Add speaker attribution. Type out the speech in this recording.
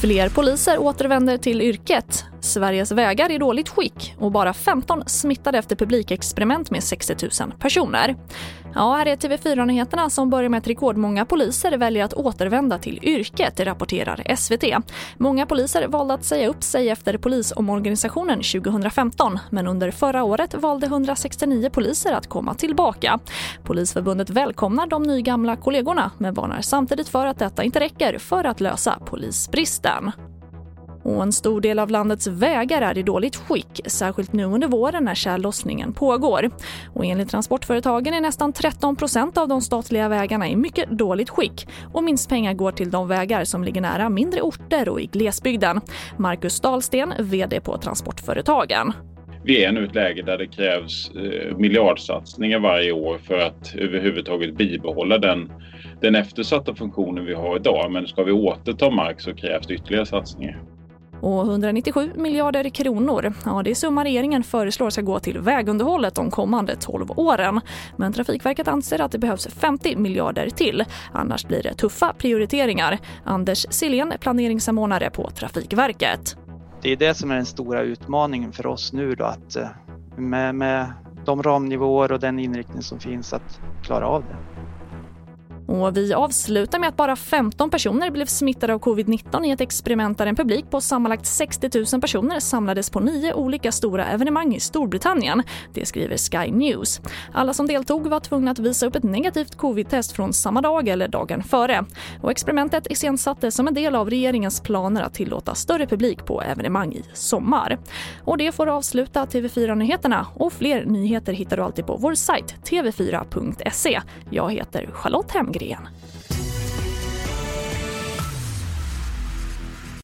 Speaker 1: Fler poliser återvänder till yrket. Sveriges vägar i dåligt skick och bara 15 smittade efter publikexperiment med 60 000 personer. Ja, här är TV4-nyheterna som börjar med att rekordmånga poliser väljer att återvända till yrket, rapporterar SVT. Många poliser valde att säga upp sig efter polisomorganisationen 2015 men under förra året valde 169 poliser att komma tillbaka. Polisförbundet välkomnar de nygamla kollegorna men varnar samtidigt för att detta inte räcker för att lösa polisbristen. Och en stor del av landets vägar är i dåligt skick, särskilt nu under våren när tjällossningen pågår. Och enligt transportföretagen är nästan 13 procent av de statliga vägarna i mycket dåligt skick och minst pengar går till de vägar som ligger nära mindre orter och i glesbygden. Marcus Dahlsten, VD på Transportföretagen.
Speaker 2: Vi är nu i ett läge där det krävs eh, miljardsatsningar varje år för att överhuvudtaget bibehålla den, den eftersatta funktionen vi har idag. Men ska vi återta mark så krävs det ytterligare satsningar.
Speaker 1: Och 197 miljarder kronor, ja det är summa regeringen föreslår ska gå till vägunderhållet de kommande 12 åren. Men Trafikverket anser att det behövs 50 miljarder till, annars blir det tuffa prioriteringar. Anders Silén, planeringssamordnare på Trafikverket.
Speaker 3: Det är det som är den stora utmaningen för oss nu då, att eh, med, med de ramnivåer och den inriktning som finns att klara av det.
Speaker 1: Och vi avslutar med att bara 15 personer blev smittade av covid-19 i ett experiment där en publik på sammanlagt 60 000 personer samlades på nio olika stora evenemang i Storbritannien. Det skriver Sky News. Alla som deltog var tvungna att visa upp ett negativt covid-test från samma dag eller dagen före. Och experimentet iscensattes som en del av regeringens planer att tillåta större publik på evenemang i sommar. Och det får avsluta TV4-nyheterna och fler nyheter hittar du alltid på vår sajt tv4.se. Jag heter Charlotte Hemgren. Gren.